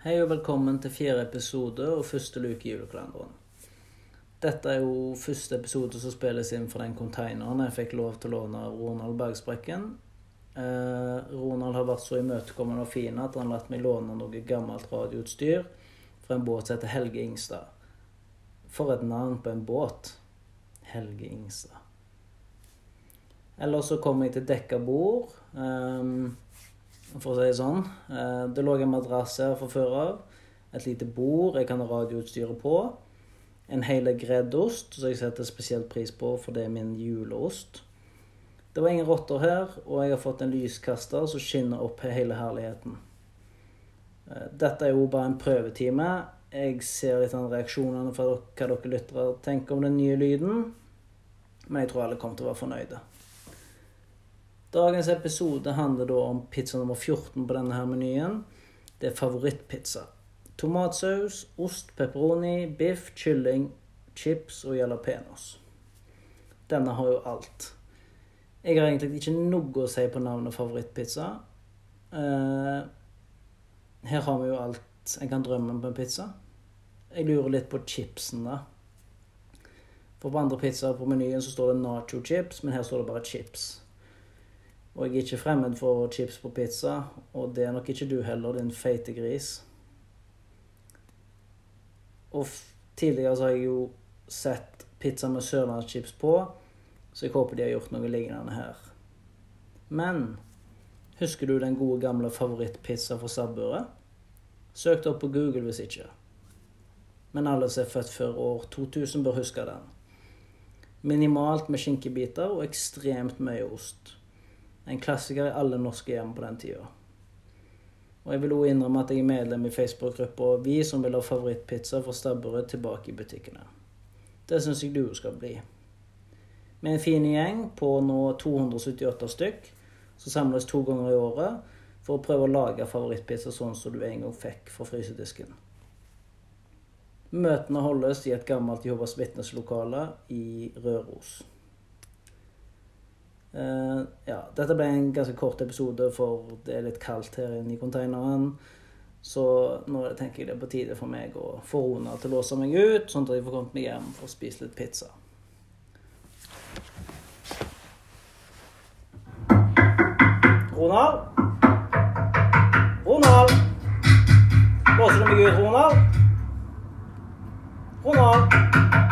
Hei og velkommen til fjerde episode og første luke i julekalenderen. Dette er jo første episode som spilles inn for den containeren jeg fikk lov til å låne av Ronald Bergsprekken. Eh, Ronald har vært så imøtekommende og fin at han har latt meg låne noe gammelt radioutstyr fra en båt som heter Helge Ingstad. For et navn på en båt. Helge Ingstad. Eller så kom jeg til dekka bord. Um, for å si det sånn. Eh, det lå en madrass her fra før av. Et lite bord jeg kan ha radioutstyret på. En hele greddost, som jeg setter spesielt pris på, for det er min juleost. Det var ingen rotter her, og jeg har fått en lyskaster som skinner opp hele herligheten. Eh, dette er jo bare en prøvetime. Jeg ser litt av reaksjonene fra hva dere lyttere tenker om den nye lyden. Men jeg tror alle kommer til å være fornøyde. Dagens episode handler da om pizza nummer 14 på denne her menyen. Det er favorittpizza. Tomatsaus, ost, pepperoni, biff, kylling, chips og jalapeños. Denne har jo alt. Jeg har egentlig ikke noe å si på navnet favorittpizza. Uh, her har vi jo alt en kan drømme om på en pizza. Jeg lurer litt på chipsen, da. For på andre pizzaer på menyen så står det nacho chips, men her står det bare chips. Og jeg er ikke fremmed for chips på pizza, og det er nok ikke du heller, din feite gris. Og tidligere så har jeg jo sett pizza med sørlandschips på, så jeg håper de har gjort noe lignende her. Men husker du den gode gamle favorittpizza fra Sabburet? Søk det opp på Google hvis ikke. Men alle som er født før år 2000, bør huske den. Minimalt med skinkebiter og ekstremt mye ost. En klassiker i alle norske hjem på den tida. Og jeg vil òg innrømme at jeg er medlem i Facebook-gruppa Vi som vil ha favorittpizza fra stabburet tilbake i butikkene. Det syns jeg du skal bli. Med en fin gjeng på nå 278 stykk, som samles to ganger i året for å prøve å lage favorittpizza sånn som du en gang fikk fra frysedisken. Møtene holdes i et gammelt Jehovas vitneslokale i Røros. Uh, ja, dette ble en ganske kort episode, for det er litt kaldt her inne i konteineren. Så nå tenker jeg det er på tide for meg å få Rona til å låse meg ut, sånn at jeg får kommet meg hjem og spise litt pizza. Ronald? Ronald? Låser du meg ut, Ronald? Ronald?